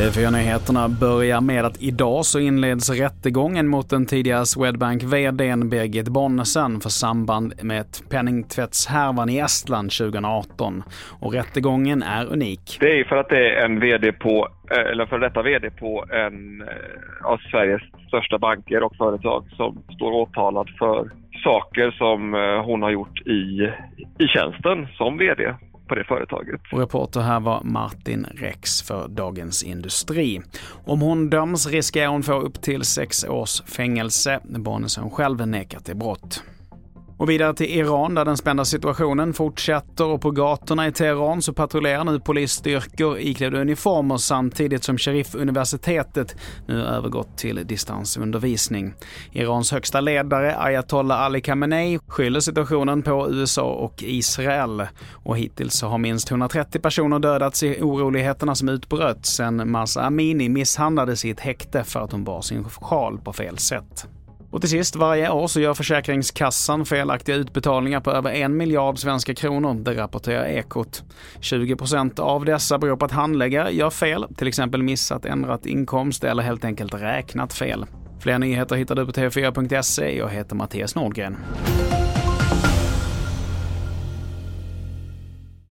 TV4-nyheterna börjar med att idag så inleds rättegången mot den tidigare Swedbank-VDn Birgit Bonnesen för samband med ett penningtvättshärvan i Estland 2018. Och rättegången är unik. Det är för att det är en VD på, eh, eller för detta VD på en eh, av Sveriges största banker och företag som står åtalad för saker som eh, hon har gjort i, i tjänsten som VD på det företaget. Och reporter här var Martin Rex för Dagens Industri. Om hon döms riskerar hon få upp till sex års fängelse. Bonnesen själv nekar till brott. Och vidare till Iran där den spända situationen fortsätter och på gatorna i Teheran så patrullerar nu polisstyrkor iklädda uniformer samtidigt som Sharif-universitetet nu övergått till distansundervisning. Irans högsta ledare ayatollah Ali Khamenei skyller situationen på USA och Israel. Och hittills har minst 130 personer dödats i oroligheterna som utbröt sedan Masa Amini misshandlades i ett häkte för att hon bar sin sjal på fel sätt. Och till sist, varje år så gör Försäkringskassan felaktiga utbetalningar på över en miljard svenska kronor, det rapporterar Ekot. 20% av dessa beror på att handläggare gör fel, till exempel missat ändrat inkomst eller helt enkelt räknat fel. Fler nyheter hittar du på tv4.se. Jag heter Mattias Nordgren.